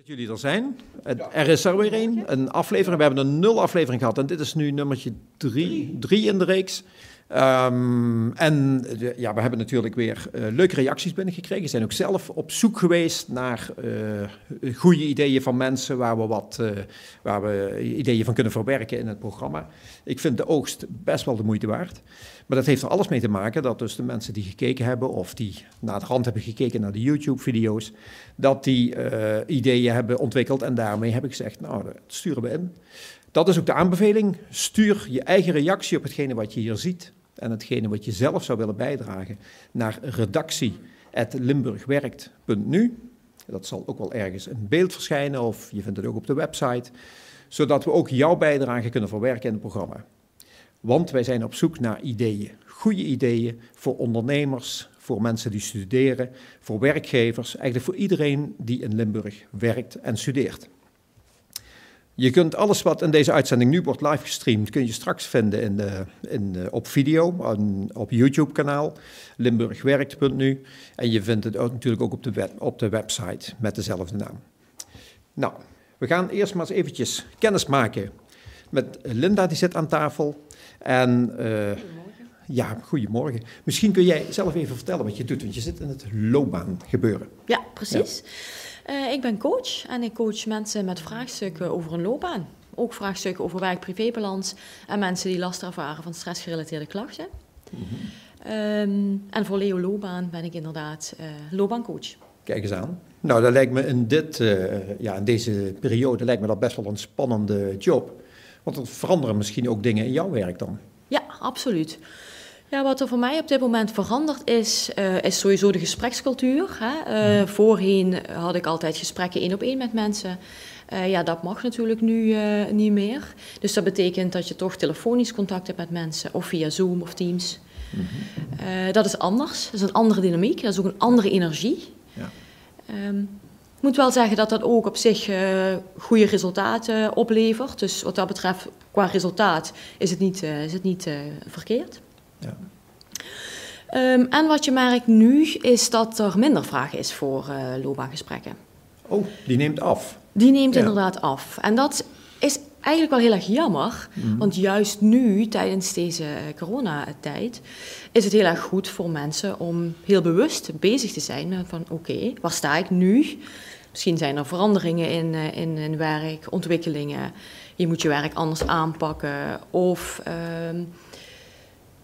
Dat jullie er zijn. Er is er weer een, een aflevering. We hebben een nul aflevering gehad en dit is nu nummertje drie, drie in de reeks. Um, en de, ja, we hebben natuurlijk weer uh, leuke reacties binnengekregen. We zijn ook zelf op zoek geweest naar uh, goede ideeën van mensen waar we, wat, waar we ideeën van kunnen verwerken in het programma. Ik vind de oogst best wel de moeite waard. Maar dat heeft er alles mee te maken dat dus de mensen die gekeken hebben of die naar de hand hebben gekeken naar de YouTube-video's, dat die ideeën hebben ontwikkeld en daarmee heb ik gezegd, nou, dat sturen we in. Dat is ook de aanbeveling. Stuur je eigen reactie op hetgene wat je hier ziet en hetgene wat je zelf zou willen bijdragen naar redactie.limburgwerkt.nu. Dat zal ook wel ergens in beeld verschijnen of je vindt het ook op de website, zodat we ook jouw bijdrage kunnen verwerken in het programma. Want wij zijn op zoek naar ideeën, goede ideeën voor ondernemers, voor mensen die studeren, voor werkgevers, eigenlijk voor iedereen die in Limburg werkt en studeert. Je kunt alles wat in deze uitzending nu wordt live gestreamd, kun je straks vinden in de, in de, op video, op YouTube-kanaal, limburgwerkt.nu. En je vindt het ook, natuurlijk ook op de, web, op de website met dezelfde naam. Nou, we gaan eerst maar eens eventjes kennis maken met Linda, die zit aan tafel. En, uh, ja, goedemorgen. Misschien kun jij zelf even vertellen wat je doet, want je zit in het loopbaan gebeuren. Ja, precies. Ja. Uh, ik ben coach en ik coach mensen met vraagstukken over een loopbaan. Ook vraagstukken over werk-privébalans en mensen die last ervaren van stressgerelateerde klachten. Mm -hmm. um, en voor Leo Loopbaan ben ik inderdaad uh, loopbaancoach. Kijk eens aan. Nou, dat lijkt me in, dit, uh, ja, in deze periode lijkt me dat best wel een spannende job. Want er veranderen misschien ook dingen in jouw werk dan. Ja, absoluut. Ja, wat er voor mij op dit moment veranderd is, uh, is sowieso de gesprekscultuur. Hè. Uh, voorheen had ik altijd gesprekken één op één met mensen. Uh, ja, dat mag natuurlijk nu niet meer. Dus dat betekent dat je toch telefonisch contact hebt met mensen, of via Zoom of Teams. Mm -hmm. dat is anders. Dat is een andere dynamiek, dat is ook een andere energie. Ja. Um, ik moet wel zeggen dat dat ook op zich uh, goede resultaten oplevert. Dus wat dat betreft, qua resultaat, is het niet, uh, is het niet uh, verkeerd. Ja. Um, en wat je merkt nu, is dat er minder vraag is voor loopbaangesprekken. Oh, die neemt af. Die neemt ja. inderdaad af. En dat is eigenlijk wel heel erg jammer. Mm. Want juist nu, tijdens deze coronatijd, is het heel erg goed voor mensen om heel bewust bezig te zijn van oké, okay, waar sta ik nu? Misschien zijn er veranderingen in, in, in werk, ontwikkelingen. Je moet je werk anders aanpakken. Of, um,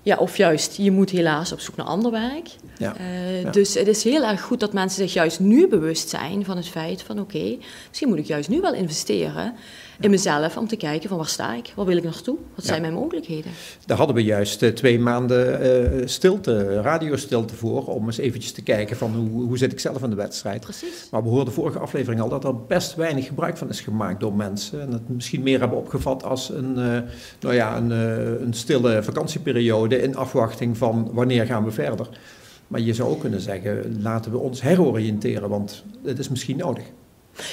ja, of juist, je moet helaas op zoek naar ander werk. Ja, uh, ja. Dus het is heel erg goed dat mensen zich juist nu bewust zijn van het feit van oké, okay, misschien moet ik juist nu wel investeren in mezelf om te kijken van waar sta ik, waar wil ik naartoe, wat zijn mijn mogelijkheden. Daar hadden we juist uh, twee maanden uh, stilte, radiostilte voor, om eens eventjes te kijken van hoe, hoe zit ik zelf in de wedstrijd. Precies. Maar we hoorden vorige aflevering al dat er best weinig gebruik van is gemaakt door mensen en het misschien meer hebben opgevat als een, uh, nou ja, een, een stille vakantieperiode in afwachting van wanneer gaan we verder. Maar je zou ook kunnen zeggen, laten we ons heroriënteren, want het is misschien nodig.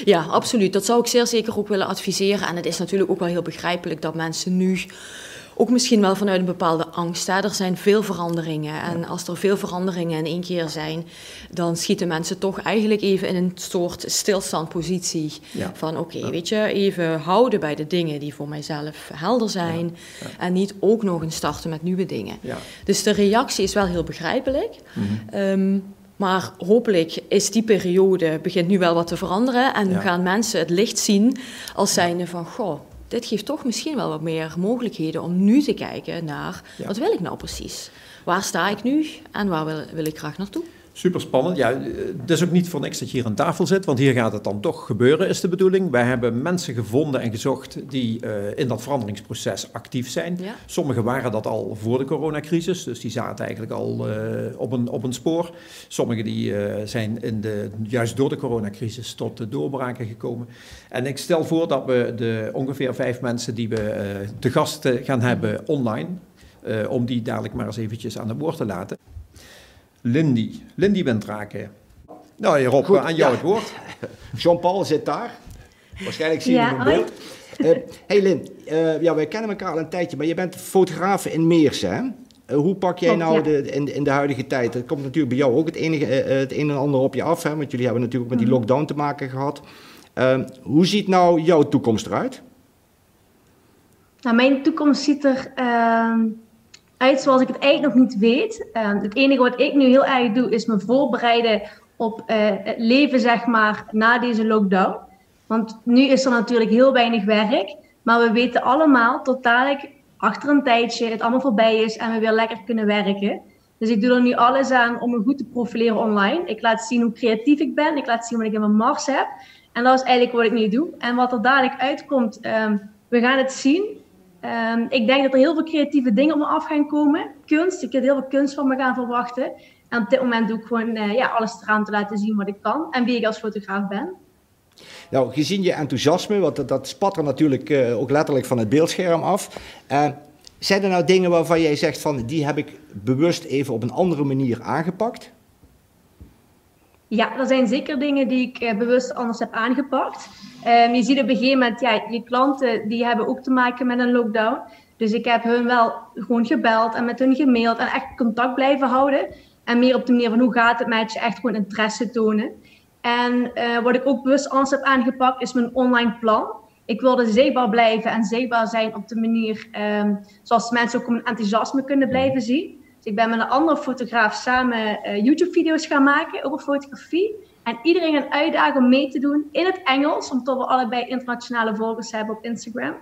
Ja, absoluut. Dat zou ik zeer zeker ook willen adviseren. En het is natuurlijk ook wel heel begrijpelijk dat mensen nu ook misschien wel vanuit een bepaalde angst. Hè. Er zijn veel veranderingen. En als er veel veranderingen in één keer zijn, dan schieten mensen toch eigenlijk even in een soort stilstandpositie. Ja. Van oké, okay, ja. weet je, even houden bij de dingen die voor mijzelf helder zijn. Ja. En niet ook nog eens starten met nieuwe dingen. Dus de reactie is wel heel begrijpelijk. Mm -hmm. um, maar hopelijk is die periode, begint nu wel wat te veranderen. En ja. gaan mensen het licht zien als zijnde van, goh, dit geeft toch misschien wel wat meer mogelijkheden om nu te kijken naar, ja. wat wil ik nou precies? Waar sta ik nu en waar wil, wil ik graag naartoe? Super spannend. Ja, het is ook niet voor niks dat je hier aan tafel zit, want hier gaat het dan toch gebeuren, is de bedoeling. Wij hebben mensen gevonden en gezocht die uh, in dat veranderingsproces actief zijn. Ja. Sommigen waren dat al voor de coronacrisis, dus die zaten eigenlijk al uh, op, een, op een spoor. Sommigen die uh, zijn in de, juist door de coronacrisis tot de doorbraken gekomen. En ik stel voor dat we de ongeveer vijf mensen die we te gast gaan hebben online, om die dadelijk maar eens eventjes aan de woord te laten. Lindy. Lindy Wentraken. Nou, Rob, Goed, aan jou ja. het woord. Jean-Paul zit daar. Waarschijnlijk zie je ja, hem in beeld. Uh, hey Lin, uh, ja, wij kennen elkaar al een tijdje, maar je bent fotograaf in Meersen, hè? Uh, hoe pak jij nou ja. de, in, in, de huidige tijd? Er komt natuurlijk bij jou ook het, enige, het een en ander op je af, hè? want jullie hebben natuurlijk met die lockdown te maken gehad. Ehm, hoe ziet nou jouw toekomst eruit? Nou, mijn toekomst ziet er ehm, zoals ik het eigenlijk nog niet weet. Ehm, het enige wat ik nu heel erg doe, is me voorbereiden op uh, het leven, zeg maar, na deze lockdown. Want nu is er natuurlijk heel weinig werk. Maar we weten allemaal tot dadelijk achter een tijdje het allemaal voorbij is en we weer lekker kunnen werken. Dus ik doe er nu alles aan om me goed te profileren online. Ik laat zien hoe creatief ik ben. Ik laat zien wat ik in mijn mars heb. En dat is eigenlijk wat ik nu doe. En wat er dadelijk uitkomt, um, we gaan het zien. Um, ik denk dat er heel veel creatieve dingen op me af gaan komen. Kunst, ik heb heel veel kunst van me gaan verwachten. En op dit moment doe ik gewoon uh, ja, alles eraan te laten zien wat ik kan en wie ik als fotograaf ben. Nou, gezien je enthousiasme, want dat, dat spat er natuurlijk uh, ook letterlijk van het beeldscherm af. Uh, zijn er nou dingen waarvan jij zegt van die heb ik bewust even op een andere manier aangepakt? Ja, er zijn zeker dingen die ik bewust anders heb aangepakt. Um, je ziet op een gegeven moment, ja, je klanten die hebben ook te maken met een lockdown. Dus ik heb hun wel gewoon gebeld en met hun gemaild en echt contact blijven houden. En meer op de manier van hoe gaat het met je, echt gewoon interesse tonen. En uh, wat ik ook bewust anders heb aangepakt is mijn online plan. Ik wilde zichtbaar blijven en zichtbaar zijn op de manier um, zoals mensen ook mijn enthousiasme kunnen blijven zien. Dus ik ben met een andere fotograaf samen uh, YouTube-video's gaan maken over fotografie. En iedereen gaan uitdagen om mee te doen in het Engels, omdat we allebei internationale volgers hebben op Instagram.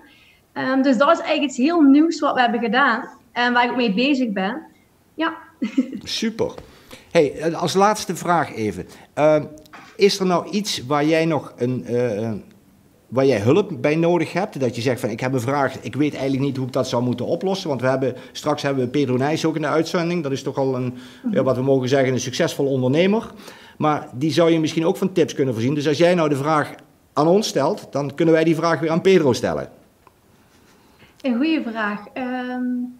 Um, dus dat is eigenlijk iets heel nieuws wat we hebben gedaan en waar ik mee bezig ben. Ja. Super. Hey, als laatste vraag even. Uh, is er nou iets waar jij nog een, uh, waar jij hulp bij nodig hebt? Dat je zegt van ik heb een vraag, ik weet eigenlijk niet hoe ik dat zou moeten oplossen. Want we hebben, straks hebben we Pedro Nijs ook in de uitzending. Dat is toch al een, ja, wat we mogen zeggen, een succesvol ondernemer. Maar die zou je misschien ook van tips kunnen voorzien. Dus als jij nou de vraag aan ons stelt, dan kunnen wij die vraag weer aan Pedro stellen. Een goede vraag. Um,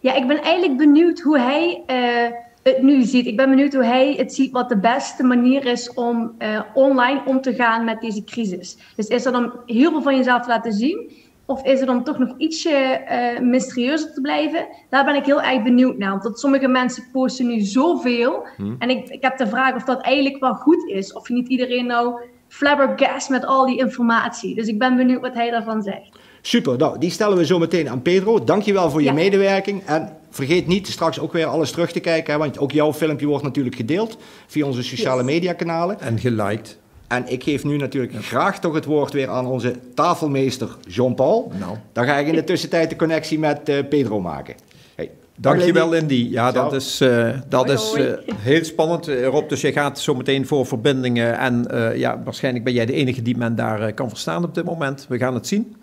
ja, ik ben eigenlijk benieuwd hoe hij uh, het nu ziet. Ik ben benieuwd hoe hij het ziet wat de beste manier is om uh, online om te gaan met deze crisis. Dus is er dan heel veel van jezelf laten zien? Of is het om toch nog ietsje uh, mysterieuzer te blijven? Daar ben ik heel erg benieuwd naar. Want sommige mensen posten nu zoveel. Hmm. En ik, ik heb de vraag of dat eigenlijk wel goed is. Of je niet iedereen nou flabbergast met al die informatie. Dus ik ben benieuwd wat hij daarvan zegt. Super, nou, die stellen we zo meteen aan Pedro. Dankjewel voor je ja. medewerking. En vergeet niet straks ook weer alles terug te kijken. Hè, want ook jouw filmpje wordt natuurlijk gedeeld via onze sociale yes. media kanalen. En geliked. En ik geef nu natuurlijk ja. graag toch het woord weer aan onze tafelmeester Jean-Paul. Nou. Dan ga ik in de tussentijd de connectie met uh, Pedro maken. Hey. Dankjewel, Lindy. Ja, dat is, uh, dat hoi, is uh, heel spannend. Rob, dus je gaat zo meteen voor verbindingen. En uh, ja, waarschijnlijk ben jij de enige die men daar kan verstaan op dit moment. We gaan het zien.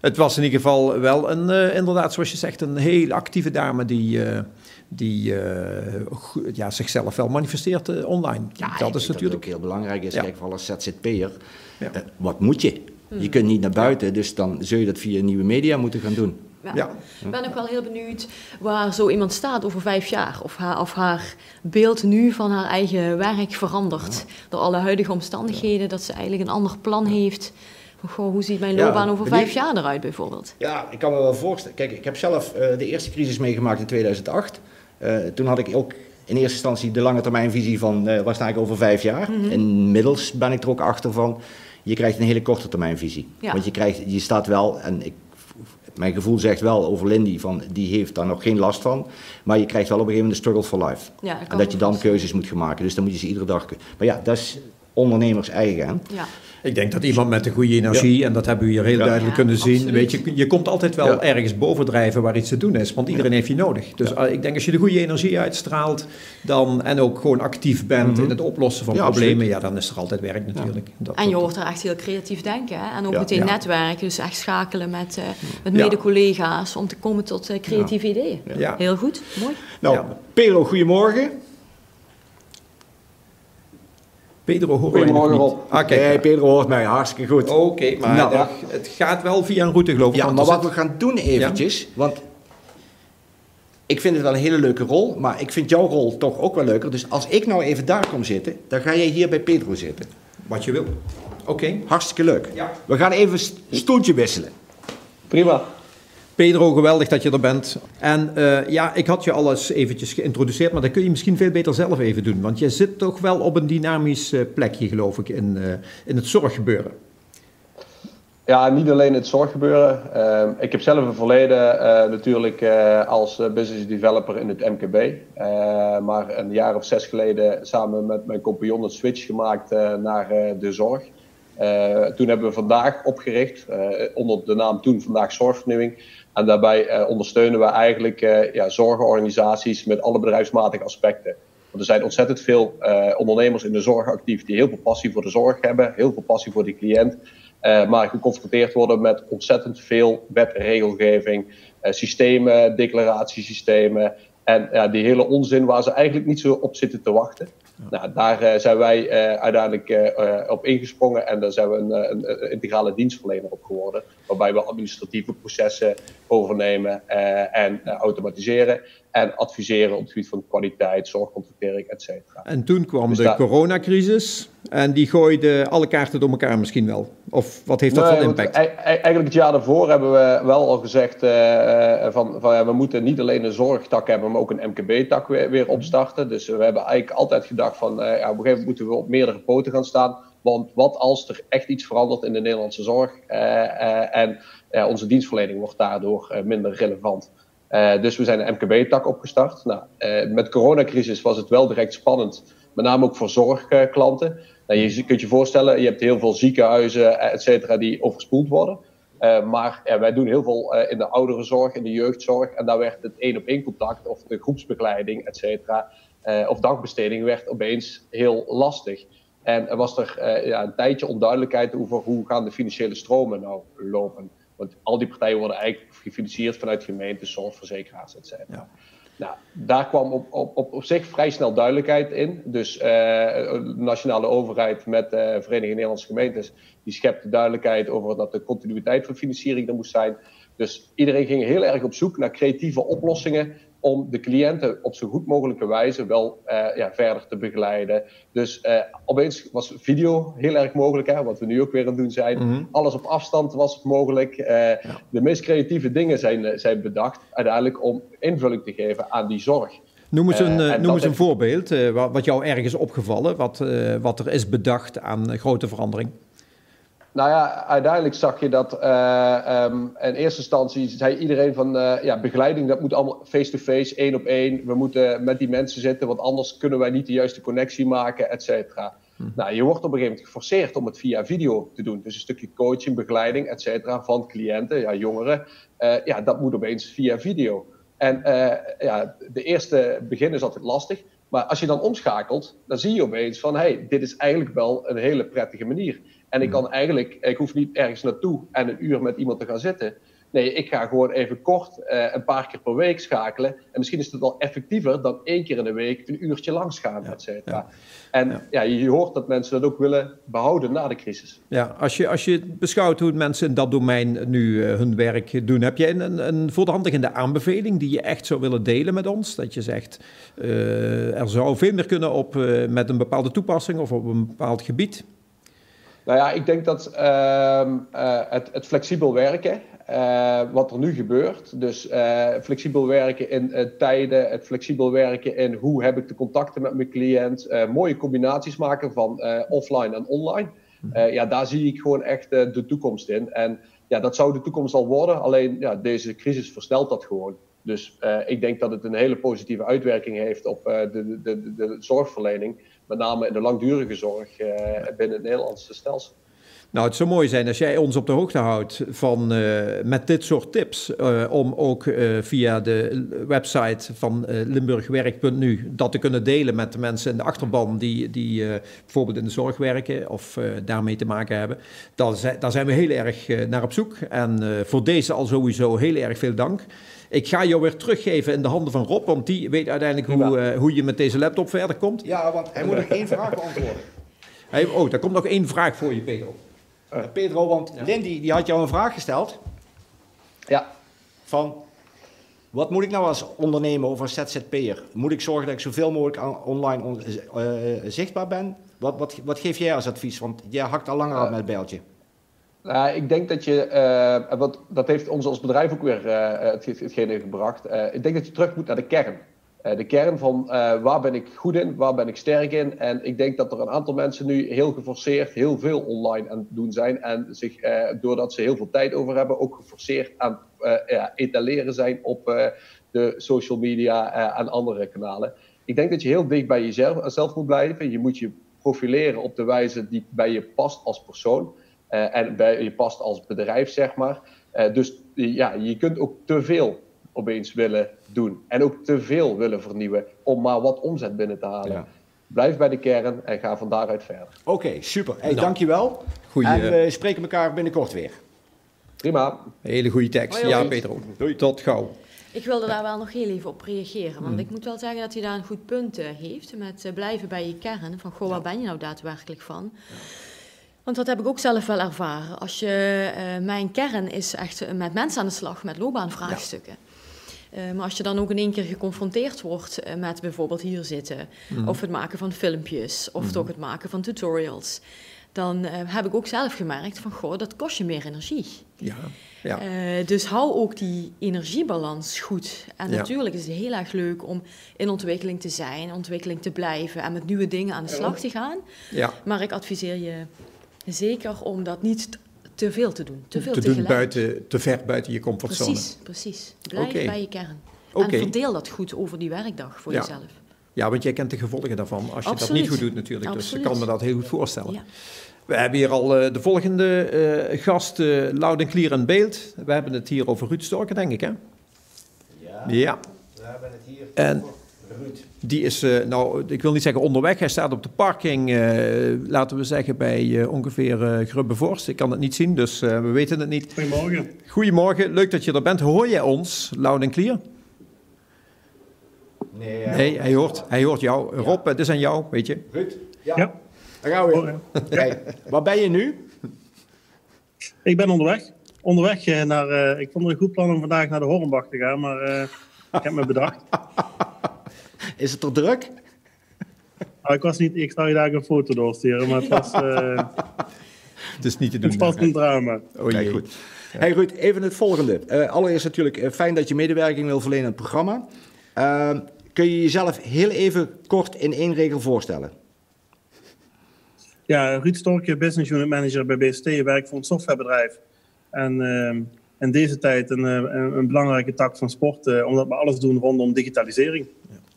Het was in ieder geval wel een, inderdaad, zoals je zegt, een heel actieve dame die die uh, ja, zichzelf wel manifesteert uh, online. Ja, dat is natuurlijk ook heel belangrijk is. Ja. Kijk, voor als ZZP'er, ja. uh, wat moet je? Hmm. Je kunt niet naar buiten, dus dan zul je dat via nieuwe media moeten gaan doen. Ja. ja. Ik ben ook wel heel benieuwd waar zo iemand staat over vijf jaar. Of haar, of haar beeld nu van haar eigen werk verandert. Door alle huidige omstandigheden, dat ze eigenlijk een ander plan heeft. Goh, hoe ziet mijn loopbaan ja, over vijf jaar eruit bijvoorbeeld? Ja, ik kan me wel voorstellen. Kijk, ik heb zelf uh, de eerste crisis meegemaakt in 2008. Uh, toen had ik ook in eerste instantie de lange termijnvisie van uh, waar sta ik over vijf jaar. Mm -hmm. Inmiddels ben ik er ook achter van, je krijgt een hele korte termijnvisie. Ja. Want je, krijgt, je staat wel, en ik, mijn gevoel zegt wel over Lindy, van, die heeft daar nog geen last van. Maar je krijgt wel op een gegeven moment de struggle for life. Ja, dat en dat je dan keuzes moet gaan maken. Dus dan moet je ze iedere dag... Maar ja, dat is ondernemers eigen. Ja. Ik denk dat iemand met een goede energie, ja. en dat hebben we hier heel ja. duidelijk kunnen zien, absoluut. weet je, je komt altijd wel ergens bovendrijven waar iets te doen is, want iedereen heeft je nodig. Dus uh, ik denk als je de goede energie uitstraalt dan, en ook gewoon actief bent mm -hmm. in het oplossen van problemen, absoluut. ja, dan is er altijd werk natuurlijk. Dat, en je hoort er echt heel creatief denken hè? en ook meteen netwerken, dus echt schakelen met, uh, met mede-collega's om te komen tot uh, creatieve ideeën. Heel goed, mooi. Nou, Pedro, goedemorgen. Pedro hoort mij niet. Ah, kijk, nee, Pedro hoort mij hartstikke goed. Oké, okay, maar nou, er, het gaat wel via een route geloof ik. Ja, maar wat we gaan doen eventjes, ja? want ik vind het wel een hele leuke rol, maar ik vind jouw rol toch ook wel leuker. Dus als ik nou even daar kom zitten, dan ga jij hier bij Pedro zitten. Wat je wil. Oké. Okay. Hartstikke leuk. Ja. We gaan even een stoeltje wisselen. Prima. Pedro, geweldig dat je er bent. En uh, ja, ik had je alles eventjes geïntroduceerd, maar dat kun je misschien veel beter zelf even doen. Want je zit toch wel op een dynamisch uh, plekje, geloof ik, in, uh, in het zorggebeuren. Ja, niet alleen het zorggebeuren. Ik heb zelf een verleden natuurlijk als business developer in het MKB. maar een jaar of zes geleden samen met mijn compagnon een switch gemaakt naar de zorg. toen hebben we vandaag opgericht, onder de naam toen Vandaag Zorgvernieuwing. En daarbij uh, ondersteunen we eigenlijk uh, ja, zorgorganisaties met alle bedrijfsmatige aspecten. Want er zijn ontzettend veel uh, ondernemers in de zorg actief die heel veel passie voor de zorg hebben, heel veel passie voor die cliënt, maar geconfronteerd worden met ontzettend veel wet en regelgeving, systemen, declaratiesystemen en ja, die hele onzin waar ze eigenlijk niet zo op zitten te wachten. Nou, daar zijn wij uiteindelijk op ingesprongen en daar zijn we een, een, integrale dienstverlener op geworden. Waarbij we administratieve processen overnemen en automatiseren. En adviseren op het gebied van kwaliteit, zorgcontractering, et cetera. En toen kwam dus de coronacrisis en die gooide alle kaarten door elkaar misschien wel. Of wat heeft dat nee, voor impact? Eigenlijk het jaar daarvoor hebben we wel al gezegd uh, van, van ja, we moeten niet alleen een zorgtak hebben, maar ook een MKB-tak weer, weer opstarten. Dus we hebben eigenlijk altijd gedacht van ja, op een gegeven moment moeten we op meerdere poten gaan staan. Want wat als er echt iets verandert in de Nederlandse zorg uh, en onze dienstverlening wordt daardoor minder relevant. Dus we zijn een MKB-tak opgestart. Nou, met de coronacrisis was het wel direct spannend, met name ook voor zorgklanten. Nou, je kunt je voorstellen, je hebt heel veel ziekenhuizen, et cetera, die overspoeld worden. Maar wij doen heel veel in de ouderenzorg, in de jeugdzorg. En daar werd het één op één contact of de groepsbegeleiding, et cetera, of dagbesteding werd opeens heel lastig. En er was er ja, een tijdje onduidelijkheid over hoe gaan de financiële stromen nou lopen. Want al die partijen worden eigenlijk gefinancierd vanuit gemeenten, zorgverzekeraars, et cetera. Ja. Nou, daar kwam op, op, op, op zich vrij snel duidelijkheid in. Dus uh, de nationale overheid met de uh, Vereniging Nederlandse Gemeentes, die schepte duidelijkheid over dat de continuïteit van financiering er moest zijn. Dus iedereen ging heel erg op zoek naar creatieve oplossingen om de cliënten op zo goed mogelijke wijze wel uh, ja, verder te begeleiden. Dus uh, opeens was video heel erg mogelijk, hè, wat we nu ook weer aan het doen zijn. Mm -hmm. Alles op afstand was mogelijk. Uh, ja. De meest creatieve dingen zijn, zijn bedacht uiteindelijk om invulling te geven aan die zorg. Noem eens een, noem eens een voorbeeld, wat, wat jou ergens opgevallen, wat, wat er is bedacht aan grote verandering. Nou ja, uiteindelijk zag je dat uh, um, in eerste instantie zei iedereen van uh, ja, begeleiding, dat moet allemaal face-to-face, één op één. We moeten met die mensen zitten, want anders kunnen wij niet de juiste connectie maken, et cetera. Hm. Nou, je wordt op een gegeven moment geforceerd om het via video te doen. Dus een stukje coaching, begeleiding, et cetera, van cliënten, ja, jongeren. Uh, ja, dat moet opeens via video. En ja, de eerste begin is altijd lastig. Maar als je dan omschakelt, dan zie je opeens van, hey, dit is eigenlijk wel een hele prettige manier. En ik kan eigenlijk, ik hoef niet ergens naartoe en een uur met iemand te gaan zitten. Nee, ik ga gewoon even kort uh, een paar keer per week schakelen. En misschien is het wel effectiever dan één keer in de week een uurtje langs gaan, ja, et cetera. Ja. En ja. ja. je hoort dat mensen dat ook willen behouden na de crisis. Ja, als je, als je beschouwt hoe mensen in dat domein nu uh, hun werk doen, heb jij een, een voor de hand liggende aanbeveling die je echt zou willen delen met ons? Dat je zegt, uh, er zou veel meer kunnen op, met een bepaalde toepassing of op een bepaald gebied? Nou ja, ik denk dat uh, uh, het, het, flexibel werken, uh, wat er nu gebeurt, dus flexibel werken in tijden, het flexibel werken in hoe heb ik de contacten met mijn cliënt, mooie combinaties maken van offline en online. ja, daar zie ik gewoon echt de toekomst in. En ja, dat zou de toekomst al worden, alleen ja, deze crisis versnelt dat gewoon. Dus ik denk dat het een hele positieve uitwerking heeft op de, de, de, de zorgverlening met name in de langdurige zorg uh, binnen het Nederlandse stelsel. Nou, het zou mooi zijn als jij ons op de hoogte houdt van, uh, met dit soort tips. Uh, om ook uh, via de website van limburgwerk.nu dat te kunnen delen met de mensen in de achterban die, die bijvoorbeeld in de zorg werken of daarmee te maken hebben. Daar zijn, daar zijn we heel erg naar op zoek. En voor deze al sowieso heel erg veel dank. Ik ga jou weer teruggeven in de handen van Rob, want die weet uiteindelijk hoe, hoe je met deze laptop verder komt. Ja, want hij moet nog één vraag beantwoorden. Hey, oh, daar komt nog één vraag voor je, Pedro. Uh, Pedro, want ja. Lindy die had jou een vraag gesteld. Ja. Van, wat moet ik nou als ondernemer of als ZZP'er? Moet ik zorgen dat ik zoveel mogelijk online on, uh, zichtbaar ben? Wat, wat, wat geef jij als advies? Want jij hakt al langer aan met het bijltje. Nou, ik denk dat je, wat, dat heeft ons als bedrijf ook weer het, hetgene gebracht. Ik denk dat je terug moet naar de kern. De kern van waar ben ik goed in, waar ben ik sterk in. En ik denk dat er een aantal mensen nu heel geforceerd heel veel online aan het doen zijn. En zich, doordat ze heel veel tijd over hebben, ook geforceerd aan ja, etaleren zijn op de social media en andere kanalen. Ik denk dat je heel dicht bij jezelf zelf moet blijven. Je moet je profileren op de wijze die bij je past als persoon. En bij je past als bedrijf, zeg maar. Dus ja, je kunt ook te veel opeens willen doen. En ook te veel willen vernieuwen om maar wat omzet binnen te halen. Ja. Blijf bij de kern en ga van daaruit verder. Oké, okay, super. Hey, nou, dankjewel. Goeie, en we spreken elkaar binnenkort weer. Prima. Hele goede tekst. Hoi, ja, Peter. Doei. Tot gauw. Ik wilde daar wel nog heel even op reageren. Want mm. ik moet wel zeggen dat hij daar een goed punt heeft. Met uh, blijven bij je kern. Van, goh, waar ben je nou daadwerkelijk van? Ja. Want dat heb ik ook zelf wel ervaren. Als je, uh, mijn kern is echt met mensen aan de slag, met loopbaanvraagstukken. Ja. Uh, maar als je dan ook in één keer geconfronteerd wordt uh, met bijvoorbeeld hier zitten, mm. of het maken van filmpjes, of mm. toch het maken van tutorials, dan heb ik ook zelf gemerkt van, goh, dat kost je meer energie. Ja. Ja. dus hou ook die energiebalans goed. En ja. natuurlijk is het heel erg leuk om in ontwikkeling te zijn, ontwikkeling te blijven en met nieuwe dingen aan de slag te gaan. Ja. Maar ik adviseer je Zeker om dat niet te veel te doen. Te, veel te doen buiten, te ver buiten je comfortzone. Precies, precies. Blijf bij je kern. En verdeel dat goed over die werkdag voor jezelf. Ja, want jij kent de gevolgen daarvan als je dat niet goed doet natuurlijk. Dus ik kan me dat heel goed voorstellen. Ja. We hebben hier al uh, de volgende uh, gast, uh, Loud en Clear in beeld. We hebben het hier over Ruud Storken, denk ik, hè? Ja. Ja. We hebben het hier en, over die is, uh, nou, ik wil niet zeggen onderweg. Hij staat op de parking, uh, laten we zeggen, bij uh, ongeveer Grubbevorst. Ik kan het niet zien, dus we weten het niet. Goedemorgen. Goedemorgen, leuk dat je er bent. Hoor jij ons, loud en clear? Nee, nee hij, hoort, hij hoort jou. Rob, het is aan jou, weet je. Goed. Ja. ja. Daar gaan we. Hey, waar ben je nu? Ik ben onderweg. Onderweg naar... ik vond het een goed plan om vandaag naar de Hornbach te gaan, maar ik heb me bedacht. Is het er druk? Nou, ik, was niet, ik zou je daar een foto doorsturen, maar het was... Uh, het is niet te doen. Het was een drama. Oh jee. goed. Hey Ruud, even het volgende. Uh, allereerst natuurlijk uh, fijn dat je medewerking wil verlenen aan het programma. Uh, kun je jezelf heel even kort in één regel voorstellen? Ja, Ruud Storkje, Business Unit Manager bij BST, werk voor een softwarebedrijf. En ehm, in deze tijd een, een, een, belangrijke tak van sport, omdat we alles doen rondom digitalisering.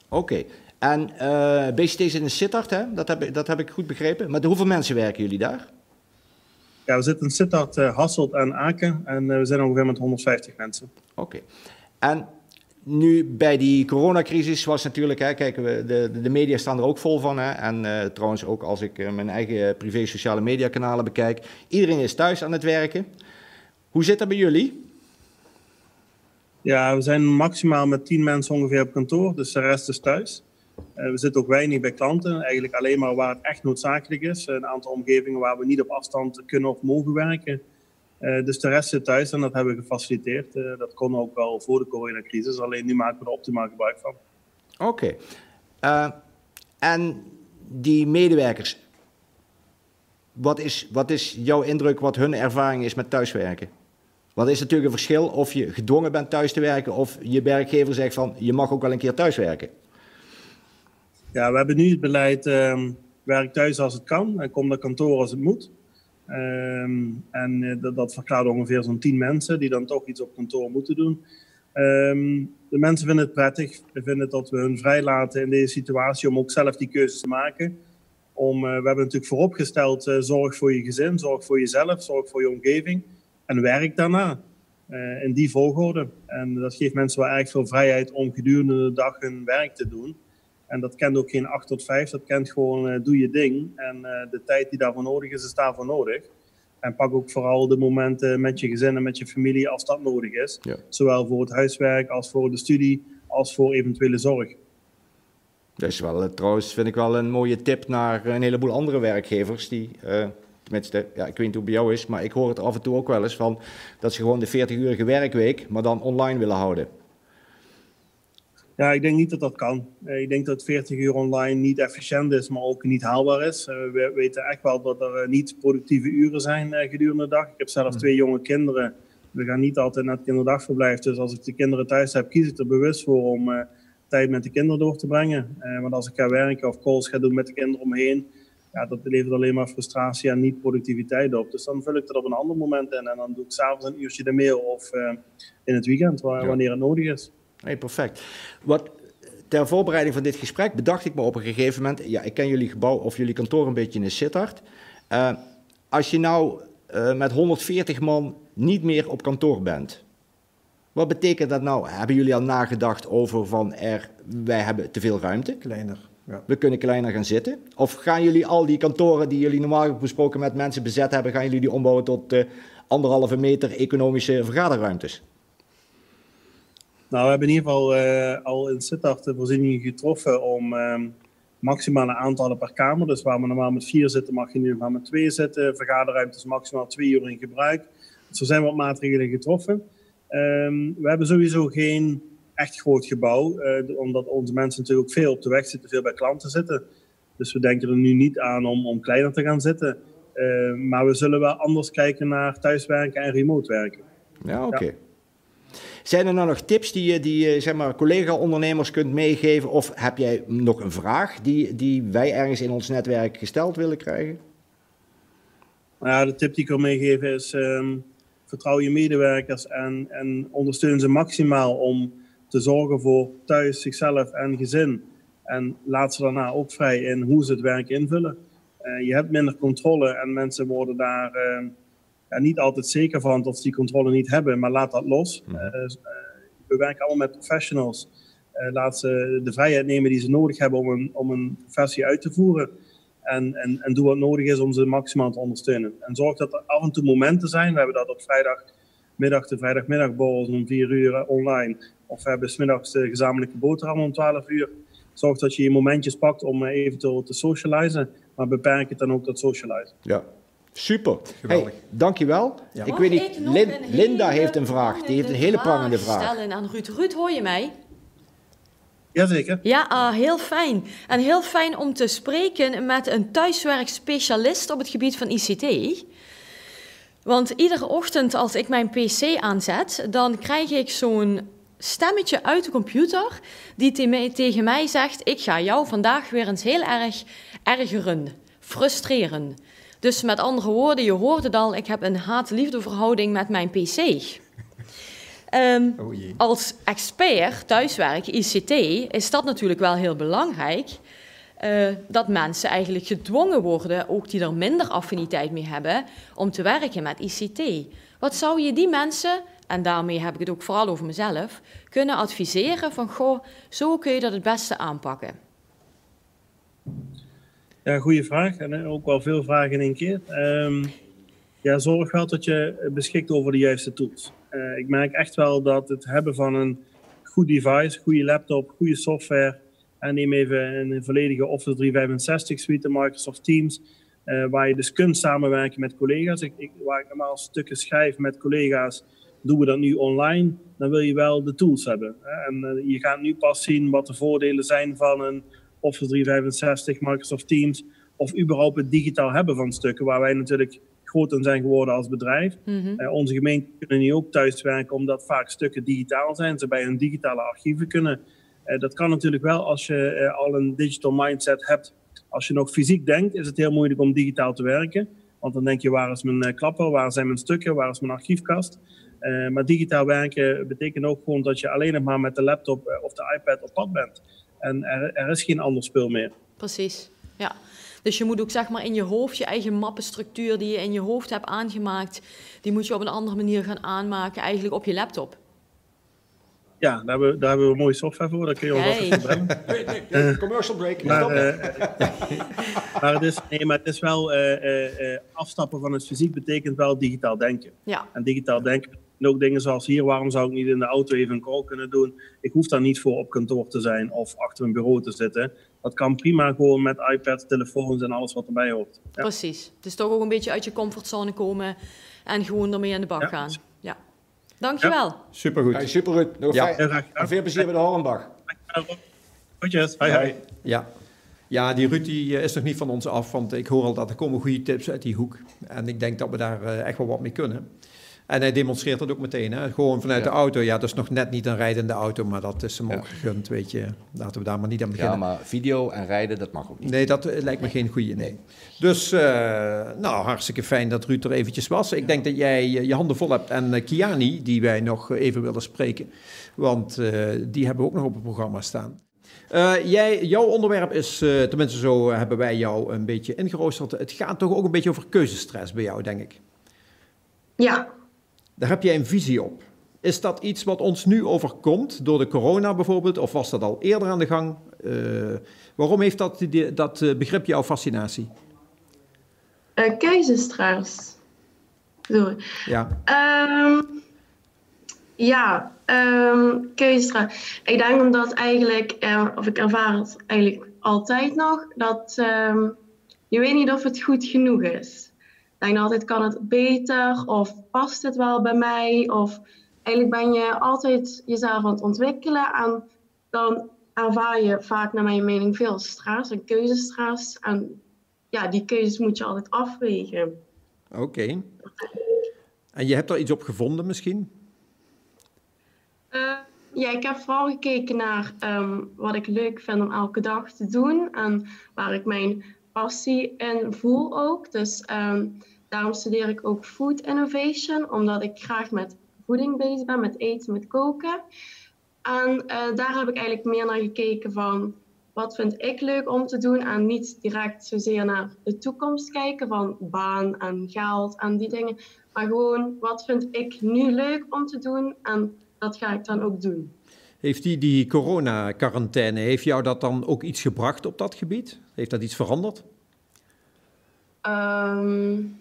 Oké. En uh, BCT zit in Sittard, hè? Dat, heb, dat heb ik goed begrepen. Maar hoeveel mensen werken jullie daar? Ja, we zitten in Sittard, uh, Hasselt en Aken. En uh, we zijn ongeveer met 150 mensen. Oké. En nu bij die coronacrisis was natuurlijk, hè, kijk, we, de, de media staan er ook vol van. Hè, en uh, trouwens ook als ik uh, mijn eigen privé sociale media kanalen bekijk. Iedereen is thuis aan het werken. Hoe zit dat bij jullie? Ja, we zijn maximaal met tien mensen ongeveer op kantoor, dus de rest is thuis. Uh, we zitten ook weinig bij klanten, eigenlijk alleen maar waar het echt noodzakelijk is. Een aantal omgevingen waar we niet op afstand kunnen of mogen werken. Uh, dus de rest zit thuis en dat hebben we gefaciliteerd. Uh, dat kon ook wel voor de coronacrisis, alleen nu maken we er optimaal gebruik van. Oké. En die medewerkers, wat is, wat is jouw indruk wat hun ervaring is met thuiswerken? Want er is natuurlijk een verschil of je gedwongen bent thuis te werken of je werkgever zegt van je mag ook wel een keer thuis werken. Ja, we hebben nu het beleid um, werk thuis als het kan en kom naar kantoor als het moet. Um, en uh, dat, dat verklaart ongeveer zo'n tien mensen die dan toch iets op kantoor moeten doen. Um, de mensen vinden het prettig. Vinden dat we hun vrijlaten in deze situatie om ook zelf die keuzes te maken. Om, uh, we hebben natuurlijk vooropgesteld, uh, zorg voor je gezin, zorg voor jezelf, zorg voor je omgeving en werk daarna. Uh, in die volgorde. En dat geeft mensen wel erg veel vrijheid om gedurende de dag hun werk te doen. En dat kent ook geen 8 tot 5, dat kent gewoon uh, doe je ding. En uh, de tijd die daarvoor nodig is, is daarvoor nodig. En pak ook vooral de momenten met je gezin en met je familie als dat nodig is. Ja. Zowel voor het huiswerk als voor de studie, als voor eventuele zorg. Dat is wel, trouwens, vind ik wel een mooie tip naar een heleboel andere werkgevers die tenminste, ja, ik weet niet hoe het bij jou is, maar ik hoor het af en toe ook wel eens van dat ze gewoon de 40-urige werkweek, maar dan online willen houden. Ja, ik denk niet dat dat kan. Uh, ik denk dat 40 uur online niet efficiënt is, maar ook niet haalbaar is. Uh, we weten echt wel dat er uh, niet productieve uren zijn gedurende de dag. Ik heb zelf twee jonge kinderen. We gaan niet altijd naar het kinderdagverblijf. Dus als ik de kinderen thuis heb, kies ik er bewust voor om tijd met de kinderen door te brengen. want als ik ga werken of calls ga doen met de kinderen omheen, ja, dat levert alleen maar frustratie en niet productiviteit op. Dus dan vul ik dat op een ander moment in. En dan doe ik s'avonds een uurtje de mail of in het weekend, wanneer het nodig is. Nee, perfect. Wat, ter voorbereiding van dit gesprek bedacht ik me op een gegeven moment... Ja, ik ken jullie gebouw of jullie kantoor een beetje in Sittard. Uh, als je nou uh, met 140 man niet meer op kantoor bent... Wat betekent dat nou? Hebben jullie al nagedacht over van er, wij hebben te veel ruimte? Kleiner. Ja. We kunnen kleiner gaan zitten. Of gaan jullie al die kantoren die jullie normaal gesproken met mensen bezet hebben, gaan jullie die ombouwen tot uh, anderhalve meter economische vergaderruimtes? Nou, we hebben in ieder geval uh, al in Sittard de voorzieningen getroffen om um, maximale aantallen per kamer. Dus waar we normaal met vier zitten, mag je nu maar met twee zitten. Vergaderruimtes maximaal twee uur in gebruik. Dus er zijn wat maatregelen getroffen. Um, we hebben sowieso geen echt groot gebouw, uh, omdat onze mensen natuurlijk ook veel op de weg zitten, veel bij klanten zitten. Dus we denken er nu niet aan om, om kleiner te gaan zitten. Uh, maar we zullen wel anders kijken naar thuiswerken en remote werken. Ja, oké. Okay. Ja. Zijn er nou nog tips die je die, zeg maar, collega-ondernemers kunt meegeven? Of heb jij nog een vraag die, die wij ergens in ons netwerk gesteld willen krijgen? Nou ja, de tip die ik wil meegeven is: um, vertrouw je medewerkers en, en ondersteun ze maximaal om te zorgen voor thuis, zichzelf en gezin. En laat ze daarna ook vrij in hoe ze het werk invullen. Uh, je hebt minder controle en mensen worden daar. Uh, ja, niet altijd zeker van dat ze die controle niet hebben, maar laat dat los. Uh, we werken allemaal met professionals. Laat ze de vrijheid nemen die ze nodig hebben om een, om een professie uit te voeren. En, en, en doe wat nodig is om ze maximaal te ondersteunen. En zorg dat er af en toe momenten zijn. We hebben dat op vrijdagmiddag, de vrijdagmiddagborrels om vier uur online. Of we hebben smiddags de gezamenlijke boterham om 12 uur. Zorg dat je je momentjes pakt om eventueel te socializen. Maar beperk het dan ook tot socializen. Ja, Super. Geweldig. Hey, dankjewel. Ja. Ik weet niet, Lin, Linda heeft een vraag. Die heeft een hele prangende vraag. Stellen aan Ruud. Ruud, hoor je mij? Jazeker. Ja, uh, heel fijn. En heel fijn om te spreken met een thuiswerkspecialist op het gebied van ICT. Want iedere ochtend als ik mijn PC aanzet, dan krijg ik zo'n stemmetje uit de computer die tegen mij zegt: Ik ga jou vandaag weer eens heel erg ergeren, frustreren. Dus met andere woorden, je hoort het al, ik heb een haat-liefde verhouding met mijn PC. Um, oh als expert thuiswerk, ICT, is dat natuurlijk wel heel belangrijk. Uh, dat mensen eigenlijk gedwongen worden, ook die er minder affiniteit mee hebben, om te werken met ICT. Wat zou je die mensen, en daarmee heb ik het ook vooral over mezelf, kunnen adviseren van, goh, zo kun je dat het beste aanpakken? Ja, goede vraag. En ook wel veel vragen in één keer. Um, ja, zorg wel dat je beschikt over de juiste tools. Uh, ik merk echt wel dat het hebben van een goed device, goede laptop, goede software. En neem even een volledige Office 365 suite, Microsoft Teams. Uh, waar je dus kunt samenwerken met collega's. Ik, waar ik normaal stukken schrijf met collega's, doen we dat nu online. Dan wil je wel de tools hebben. En uh, je gaat nu pas zien wat de voordelen zijn van een Office 365, Microsoft Teams, of überhaupt het digitaal hebben van stukken, waar wij natuurlijk groot zijn geworden als bedrijf. Mm onze gemeenten kunnen nu ook thuiswerken, omdat vaak stukken digitaal zijn, ze bij hun digitale archieven kunnen. Uh, dat kan natuurlijk wel als je uh, al een digital mindset hebt. Als je nog fysiek denkt, is het heel moeilijk om digitaal te werken. Want dan denk je, waar is mijn klapper, waar zijn mijn stukken, waar is mijn archiefkast? Maar digitaal werken betekent ook gewoon dat je alleen nog maar met de laptop of de iPad op pad bent. En er, er is geen ander spul meer. Precies, ja. Dus je moet ook zeg maar in je hoofd je eigen mappenstructuur die je in je hoofd hebt aangemaakt, die moet je op een andere manier gaan aanmaken, eigenlijk op je laptop. Ja, daar hebben, we, daar hebben we mooie software voor. Daar kun je ons hey. gebruiken. Nee, nee, nee, commercial break. Maar, uh, maar, het is, nee, maar het is wel uh, uh, afstappen van het fysiek betekent wel digitaal denken. Ja. En digitaal denken en ook dingen zoals hier, waarom zou ik niet in de auto even een call kunnen doen? Ik hoef daar niet voor op kantoor te zijn of achter een bureau te zitten. Dat kan prima gewoon met iPad, telefoons en alles wat erbij hoort. Ja. Precies. Dus toch ook een beetje uit je comfortzone komen en gewoon ermee aan de bak gaan. Ja. Dankjewel. Ja. Supergoed. Hey, supergoed. Nog ja. veel plezier bij de Hornbach. Goedjes, hi hi. Ja. Ja, die Ruud die is nog niet van ons af, want ik hoor al dat er komen goede tips uit die hoek. En ik denk dat we daar echt wel wat mee kunnen. En hij demonstreert dat ook meteen. Hè? Gewoon vanuit de auto. Ja, dat is nog net niet een rijdende auto, maar dat is hem ook gegund, weet je. Laten we daar maar niet aan beginnen. Ja, maar video en rijden, dat mag ook niet. Nee, dat eh, lijkt me geen goede nee. Dus, uh, nou, hartstikke fijn dat Ruud er eventjes was. Ik denk dat jij eh, je handen vol hebt. En uh, Kiani, die wij nog even willen spreken. Want uh, die hebben we ook nog op het programma staan. jij, jouw onderwerp is, tenminste zo hebben wij jou een beetje ingeroosterd. Het gaat toch ook een beetje over keuzestress bij jou, denk ik. Ja, daar heb jij een visie op. Is dat iets wat ons nu overkomt, door de corona bijvoorbeeld, of was dat al eerder aan de gang? Uh, waarom heeft dat, die, dat uh, begrip jouw fascinatie? Uh, keuzestress. Sorry. Ja. Um, ja, um. Ik denk omdat eigenlijk, of ik ervaar het eigenlijk altijd nog, dat um, je weet niet of het goed genoeg is denk altijd, kan het beter? Of past het wel bij mij? Of eigenlijk ben je altijd jezelf aan het ontwikkelen. En dan ervaar je vaak, naar mijn mening, veel stress en keuzestress. En ja, die keuzes moet je altijd afwegen. Oké. En je hebt er iets op gevonden misschien? Uh, ja, ik heb vooral gekeken naar um, wat ik leuk vind om elke dag te doen. En waar ik mijn passie in voel ook. Dus um, daarom studeer ik ook Food Innovation, omdat ik graag met voeding bezig ben, met eten, met koken. En uh, daar heb ik eigenlijk meer naar gekeken van wat vind ik leuk om te doen en niet direct zozeer naar de toekomst kijken van baan en geld en die dingen. Maar gewoon wat vind ik nu leuk om te doen en dat ga ik dan ook doen. Heeft die, die corona-quarantaine, heeft jou dat dan ook iets gebracht op dat gebied? Heeft dat iets veranderd? Um,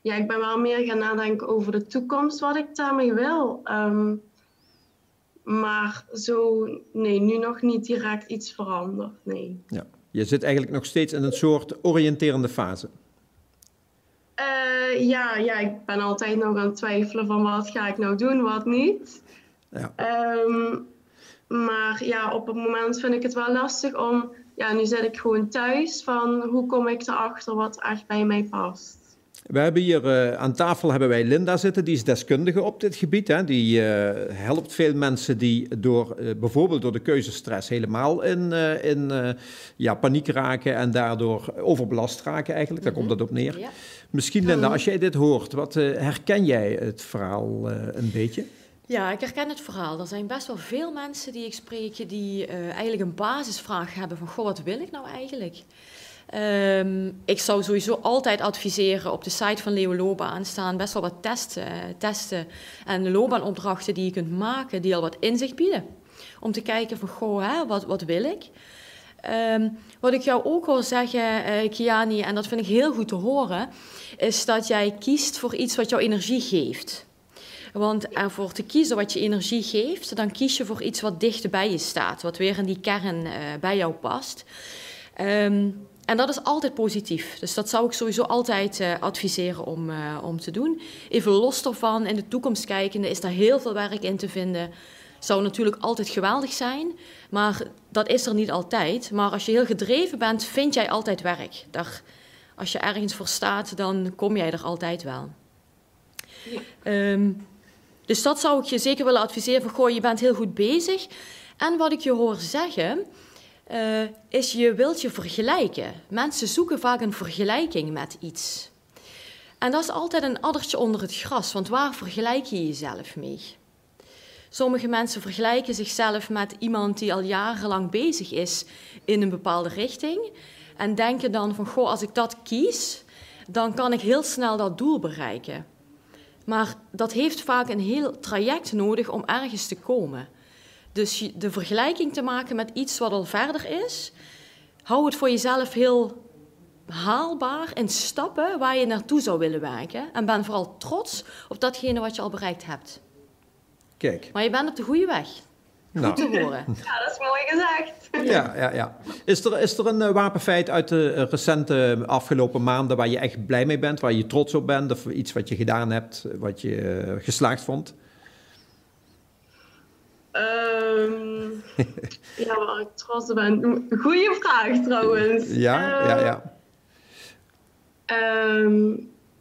ja, ik ben wel meer gaan nadenken over de toekomst, wat ik daarmee wil. Um, maar zo, nee, nu nog niet direct iets veranderd, nee. Ja. Je zit eigenlijk nog steeds in een soort oriënterende fase. Uh, ja, ja, ik ben altijd nog aan het twijfelen van wat ga ik nou doen, wat niet. Ja. Um, maar ja, op het moment vind ik het wel lastig om... Ja, nu zit ik gewoon thuis van hoe kom ik erachter wat echt bij mij past. We hebben hier uh, aan tafel hebben wij Linda zitten, die is deskundige op dit gebied. Hè. Die uh, helpt veel mensen die door, uh, bijvoorbeeld door de keuzestress helemaal in, in ja, paniek raken en daardoor overbelast raken eigenlijk. Daar komt dat op neer. Ja. Misschien Linda, als jij dit hoort, wat herken jij het verhaal een beetje? Ja, ik herken het verhaal. Er zijn best wel veel mensen die ik spreek die eigenlijk een basisvraag hebben van, goh, wat wil ik nou eigenlijk? Um, ik zou sowieso altijd adviseren op de site van Leo Loopbaan staan best wel wat testen, testen en loopbaanopdrachten die je kunt maken die al wat inzicht bieden. Om te kijken van, goh, hè, wat, wat wil ik? Um, wat ik jou ook wil zeggen, uh, Kiani, en dat vind ik heel goed te horen, is dat jij kiest voor iets wat jou energie geeft. Want ervoor te kiezen wat je energie geeft, dan kies je voor iets wat dichter bij je staat, wat weer in die kern uh, bij jou past. Um, en dat is altijd positief. Dus dat zou ik sowieso altijd uh, adviseren om, uh, om te doen. Even los daarvan, in de toekomst kijkende, is daar heel veel werk in te vinden. Zou natuurlijk altijd geweldig zijn, maar dat is er niet altijd. Maar als je heel gedreven bent, vind jij altijd werk. Daar, als je ergens voor staat, dan kom jij er altijd wel. Ja. Um, dus dat zou ik je zeker willen adviseren. Van, goh, je bent heel goed bezig. En wat ik je hoor zeggen, uh, is je wilt je vergelijken. Mensen zoeken vaak een vergelijking met iets. En dat is altijd een addertje onder het gras, want waar vergelijk je jezelf mee? Sommige mensen vergelijken zichzelf met iemand die al jarenlang bezig is in een bepaalde richting en denken dan van, goh, als ik dat kies, dan kan ik heel snel dat doel bereiken. Maar dat heeft vaak een heel traject nodig om ergens te komen. Dus de vergelijking te maken met iets wat al verder is, hou het voor jezelf heel haalbaar in stappen waar je naartoe zou willen werken. En ben vooral trots op datgene wat je al bereikt hebt. Kijk. Maar je bent op de goede weg. Nou. Goed te horen. Ja, dat is mooi gezegd. Ja, ja, ja. Is, er, is er een uh, wapenfeit uit de uh, recente afgelopen maanden waar je echt blij mee bent, waar je trots op bent, of iets wat je gedaan hebt, wat je uh, geslaagd vond? Ehm, ja, waar ik trots op ben. Goeie vraag trouwens. Ja, ja, ja. Ehm,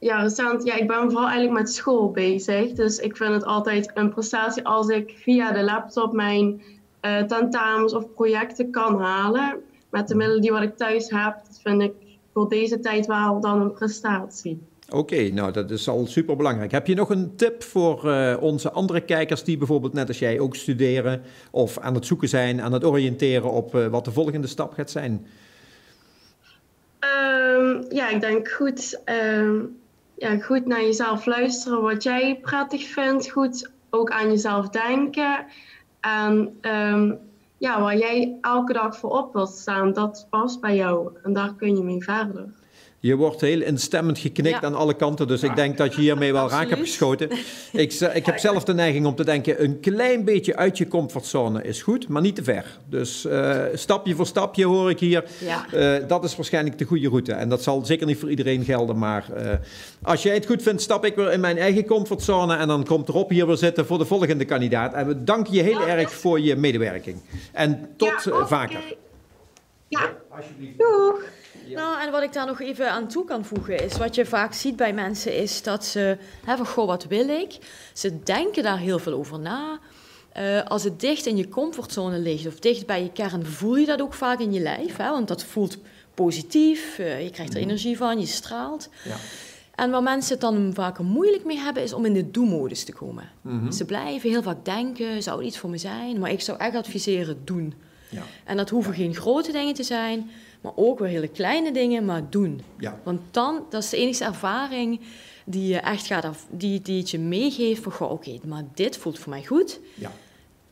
ja, recent, ja, ik ben vooral eigenlijk met school bezig. Dus ik vind het altijd een prestatie als ik via de laptop mijn uh, tentamens of projecten kan halen. Met de middelen die wat ik thuis heb. Dat vind ik voor deze tijd wel dan een prestatie. Oké, nou dat is al super belangrijk. Heb je nog een tip voor uh, onze andere kijkers die bijvoorbeeld net als jij ook studeren of aan het zoeken zijn, aan het oriënteren op uh, wat de volgende stap gaat zijn? Um, ja, ik denk goed, um, ja, goed naar jezelf luisteren wat jij prettig vindt. Goed ook aan jezelf denken. En um, ja, waar jij elke dag voor op wilt staan, dat past bij jou. En daar kun je mee verder. Je wordt heel instemmend geknikt ja. aan alle kanten, dus ik denk dat je hiermee wel raak hebt geschoten. Ik, ik, heb zelf de neiging om te denken, een klein beetje uit je comfortzone is goed, maar niet te ver. Dus uh, stapje voor stapje hoor ik hier, ja. uh, dat is waarschijnlijk de goede route. En dat zal zeker niet voor iedereen gelden, maar uh, als jij het goed vindt, stap ik weer in mijn eigen comfortzone en dan komt Rob hier weer zitten voor de volgende kandidaat. En we danken je heel ja, erg voor je medewerking. En tot okay. vaker. Ja, alsjeblieft. Doeg. Ja. Nou, en wat ik daar nog even aan toe kan voegen is, wat je vaak ziet bij mensen is dat ze, hè, van goh, wat wil ik? Ze denken daar heel veel over na. Uh, als het dicht in je comfortzone ligt of dicht bij je kern, voel je dat ook vaak in je lijf. Hè? Want dat voelt positief, uh, je krijgt er energie van, je straalt. Ja. En waar mensen het dan vaak moeilijk mee hebben, is om in de do-modus te komen. Mm -hmm. Ze blijven heel vaak denken, zou het iets voor me zijn? Maar ik zou echt adviseren, doen. Ja. En dat hoeven geen grote dingen te zijn, maar ook weer hele kleine dingen, maar doen. Ja. Want dan, dat is de enige ervaring die je echt gaat, die, die het je meegeeft van, goh, oké, okay, maar dit voelt voor mij goed. Ja.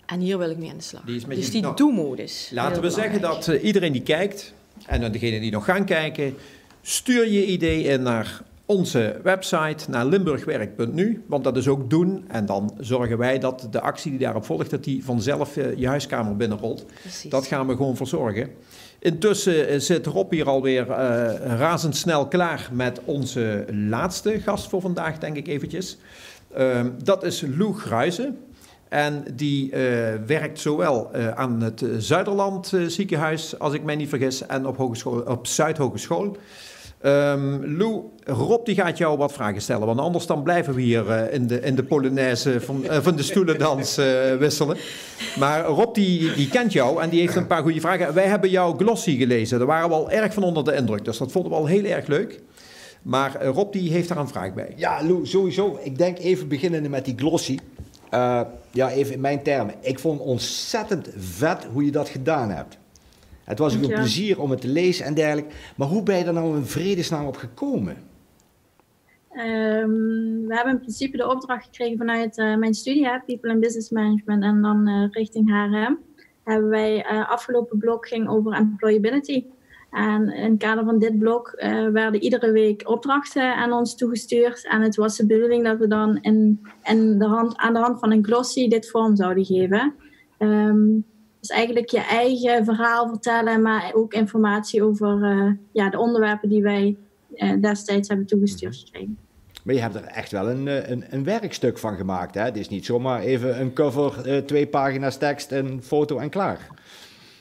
En hier wil ik mee aan de slag. Die is met dus die nou, do-modus. Laten we zeggen dat uh, iedereen die kijkt, en degenen die nog gaan kijken, stuur je idee in naar onze website, naar limburgwerk.nu, want dat is ook doen. En dan zorgen wij dat de actie die daarop volgt, dat die vanzelf uh, je huiskamer binnenrolt. Precies. Dat gaan we gewoon verzorgen. Intussen zit Rob hier alweer uh, razendsnel klaar met onze laatste gast voor vandaag, denk ik eventjes. Uh, dat is Lou Gruizen. En die uh, werkt zowel aan het Zuiderland ziekenhuis, als ik mij niet vergis, en op, hogeschool, op Zuidhogeschool. Um, Lou, Rob die gaat jou wat vragen stellen, want anders dan blijven we hier uh, in, de, in de Polonaise van, uh, van de stoelendans uh, wisselen. Maar Rob die, die kent jou en die heeft een paar goede vragen. Wij hebben jouw glossy gelezen, daar waren we al erg van onder de indruk, dus dat vonden we al heel erg leuk. Maar Rob die heeft daar een vraag bij. Ja, Lou, sowieso. Ik denk even beginnende met die glossy. ja, even in mijn termen. Ik vond ontzettend vet hoe je dat gedaan hebt. Het was ook een plezier om het te lezen en dergelijke. Maar hoe ben je er nou in vredesnaam op gekomen? Um, we hebben in principe de opdracht gekregen vanuit uh, mijn studie, hè, People and Business Management, en dan uh, richting HRM. Hebben wij uh, afgelopen blok ging over employability. En in het kader van dit blok werden iedere week opdrachten aan ons toegestuurd. En het was de bedoeling dat we dan in, in de hand, aan de hand van een glossy dit vorm zouden geven. Um, dus eigenlijk je eigen verhaal vertellen, maar ook informatie over uh, ja, de onderwerpen die wij uh, destijds hebben toegestuurd gekregen. Maar je hebt er echt wel een, een, een werkstuk van gemaakt. Hè? Het is niet zomaar even een cover, twee pagina's tekst, een foto en klaar.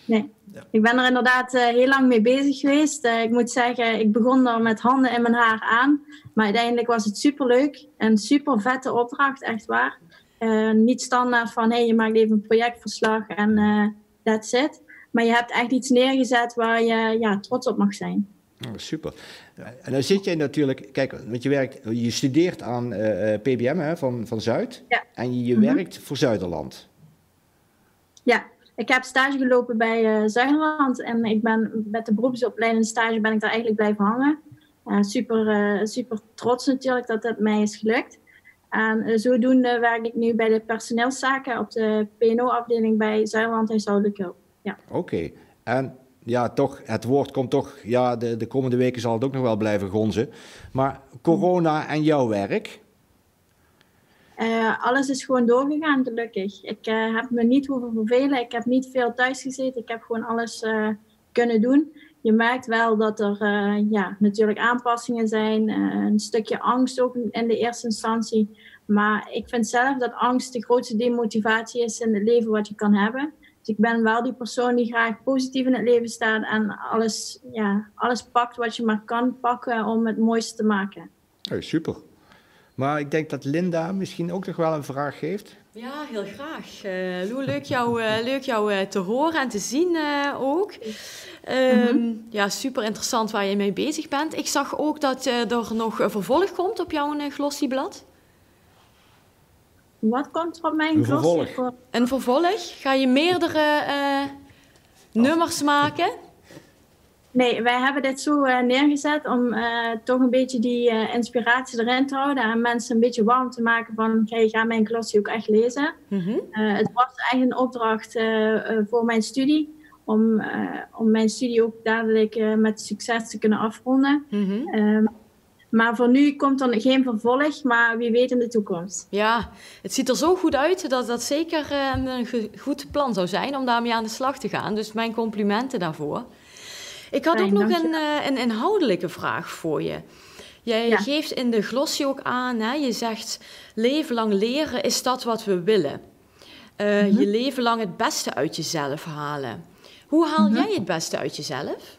Nee, ja. ik ben er inderdaad heel lang mee bezig geweest. ik moet zeggen, ik begon er met handen in mijn haar aan. Maar uiteindelijk was het superleuk. Een super vette opdracht, echt waar. Uh, niet standaard van, hé, hey, je maakt even een projectverslag en uh, that's it. Maar je hebt echt iets neergezet waar je ja, trots op mag zijn. Oh, super. En dan zit jij natuurlijk, kijk, want je, werkt, je studeert aan uh, PBM hè, van, van Zuid. Ja. En je, je mm -hmm. werkt voor Zuiderland. Ja, ik heb stage gelopen bij Zuiderland. En ik ben met de beroepsopleiding stage ben ik daar eigenlijk blijven hangen. super, super trots natuurlijk dat dat mij is gelukt. En uh, zodoende werk ik nu bij de personeelszaken op de PNO-afdeling bij Zuiderland en Zuidelijke Hulp. Ja. Oké, okay. en ja, toch, het woord komt toch, ja, de, de komende weken zal het ook nog wel blijven gonzen. Maar corona en jouw werk? Uh, alles is gewoon doorgegaan, gelukkig. Ik uh, heb me niet hoeven vervelen, ik heb niet veel thuis gezeten, ik heb gewoon alles kunnen doen. Je merkt wel dat er ja, natuurlijk aanpassingen zijn. een stukje angst ook in de eerste instantie. Maar ik vind zelf dat angst de grootste demotivatie is in het leven wat je kan hebben. Dus ik ben wel die persoon die graag positief in het leven staat en alles, ja, alles pakt wat je maar kan pakken om het mooiste te maken. Hey, super. Maar ik denk dat Linda misschien ook nog wel een vraag heeft. Ja, heel graag. Uh, Lou, leuk jou, uh, leuk jou uh, te horen en te zien ook. Um, Ja, super interessant waar je mee bezig bent. Ik zag ook dat er nog een vervolg komt op jouw glossieblad. Wat komt er op mijn een vervolg. Een vervolg? Ga je meerdere nummers maken? Nee, wij hebben dit zo uh, neergezet om uh, toch een beetje die uh, inspiratie erin te houden en mensen een beetje warm te maken van hey, ga mijn klasje ook echt lezen. Mm -hmm. het was eigenlijk een opdracht voor mijn studie om, om mijn studie ook dadelijk met succes te kunnen afronden. Mm -hmm. maar voor nu komt er geen vervolg, maar wie weet in de toekomst. Ja, het ziet er zo goed uit dat dat zeker een goed plan zou zijn om daarmee aan de slag te gaan. Dus mijn complimenten daarvoor. Ik had ook nog een, uh, een, inhoudelijke vraag voor je. Jij geeft in de glossie ook aan, hè, je zegt leven lang leren is dat wat we willen. Uh, Je leven lang het beste uit jezelf halen. Hoe haal mhm. jij het beste uit jezelf?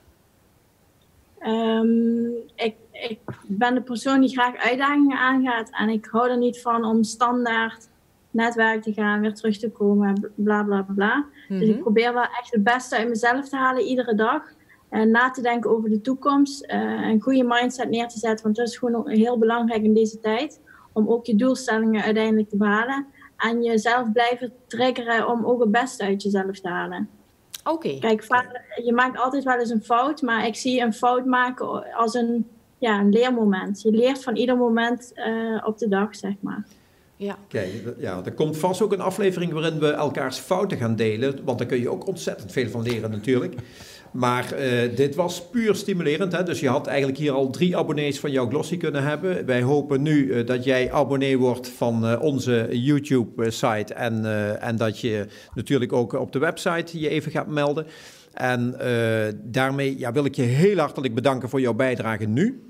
Um, ik, ik ben de persoon die graag uitdagingen aangaat en ik hou er niet van om standaard netwerk te gaan, weer terug te komen, bla bla bla. Dus ik mhm. probeer wel echt het beste uit mezelf te halen iedere dag. En na te denken over de toekomst. Uh, een goede mindset neer te zetten. Want dat is gewoon heel belangrijk in deze tijd. Om ook je doelstellingen uiteindelijk te behalen. En jezelf blijven triggeren om ook het beste uit jezelf te halen. Oké. Kijk, je maakt altijd wel eens een fout. Maar ik zie een fout maken als een, ja, een leermoment. Je leert van ieder moment uh, op de dag, zeg maar. Ja. Kijk, ja, er komt vast ook een aflevering waarin we elkaars fouten gaan delen. Want daar kun je ook ontzettend veel van leren natuurlijk. Maar uh, dit was puur stimulerend. Hè? Dus je had eigenlijk hier al drie abonnees van jouw Glossy kunnen hebben. Wij hopen nu uh, dat jij abonnee wordt van uh, onze YouTube-site. En, en dat je natuurlijk ook op de website je even gaat melden. En daarmee ja, wil ik je heel hartelijk bedanken voor jouw bijdrage nu.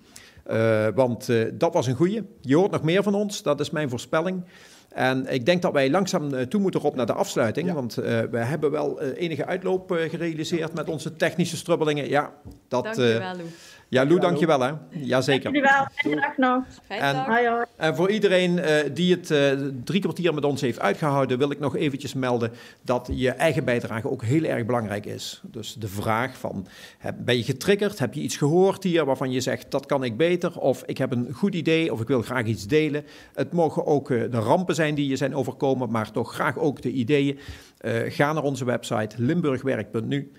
want dat was een goeie. Je hoort nog meer van ons, dat is mijn voorspelling. En ik denk dat wij langzaam eh, toe moeten op naar de afsluiting. Want uh, we hebben wel uh, enige uitloop gerealiseerd met onze technische strubbelingen. Ja, dat, dank je wel, Lou. Ja, Lou, dank je wel. Hè. Jazeker. Wel. Fijne dag nog. En, dag. en voor iedereen die het drie kwartier met ons heeft uitgehouden... wil ik nog eventjes melden dat je eigen bijdrage ook heel erg belangrijk is. Dus de vraag van, ben je getriggerd? Heb je iets gehoord hier waarvan je zegt, dat kan ik beter? Of ik heb een goed idee of ik wil graag iets delen. Het mogen ook de rampen zijn zijn die je zijn overkomen, maar toch graag ook de ideeën. Uh, ga naar onze website limburgwerk.nu.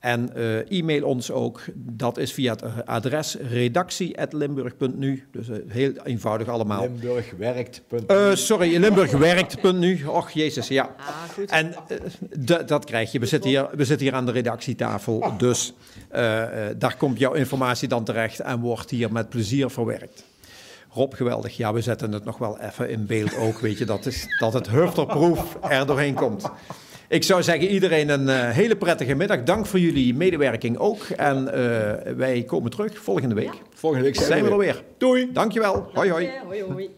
En uh, e-mail ons ook. Dat is via het adres redactie.limburg.nu. Dus uh, heel eenvoudig allemaal. Limburgwerkt.nu. Uh, sorry, limburgwerkt.nu. Och, jezus, ja. Ah, en dat krijg je. We zitten, hier, we zitten hier aan de redactietafel. Dus daar komt jouw informatie dan terecht en wordt hier met plezier verwerkt. Rob, geweldig. Ja, we zetten het nog wel even in beeld ook, weet je, dat, is, dat het hufterproef er doorheen komt. Ik zou zeggen, iedereen een uh, hele prettige middag. Dank voor jullie medewerking ook. En uh, wij komen terug volgende week. Ja. Volgende week zijn, we er weer. Doei. Dankjewel. Hoi, hoi. Hoi, hoi.